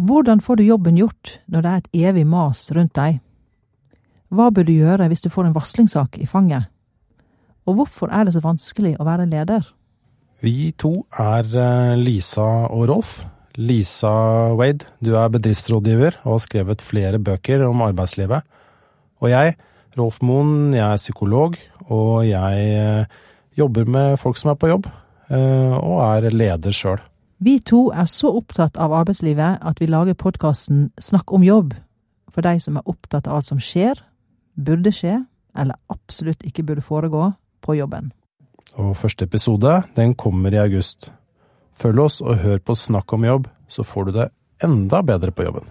Hvordan får du jobben gjort når det er et evig mas rundt deg? Hva bør du gjøre hvis du får en varslingssak i fanget? Og hvorfor er det så vanskelig å være leder? Vi to er eh, Lisa og Rolf. Lisa Wade, du er bedriftsrådgiver og har skrevet flere bøker om arbeidslivet. Og jeg, Rolf Moen, jeg er psykolog, og jeg eh, jobber med folk som er på jobb, eh, og er leder sjøl. Vi to er så opptatt av arbeidslivet at vi lager podkasten Snakk om jobb, for de som er opptatt av alt som skjer, burde skje, eller absolutt ikke burde foregå, på jobben. Og første episode, den kommer i august. Følg oss og hør på Snakk om jobb, så får du det enda bedre på jobben.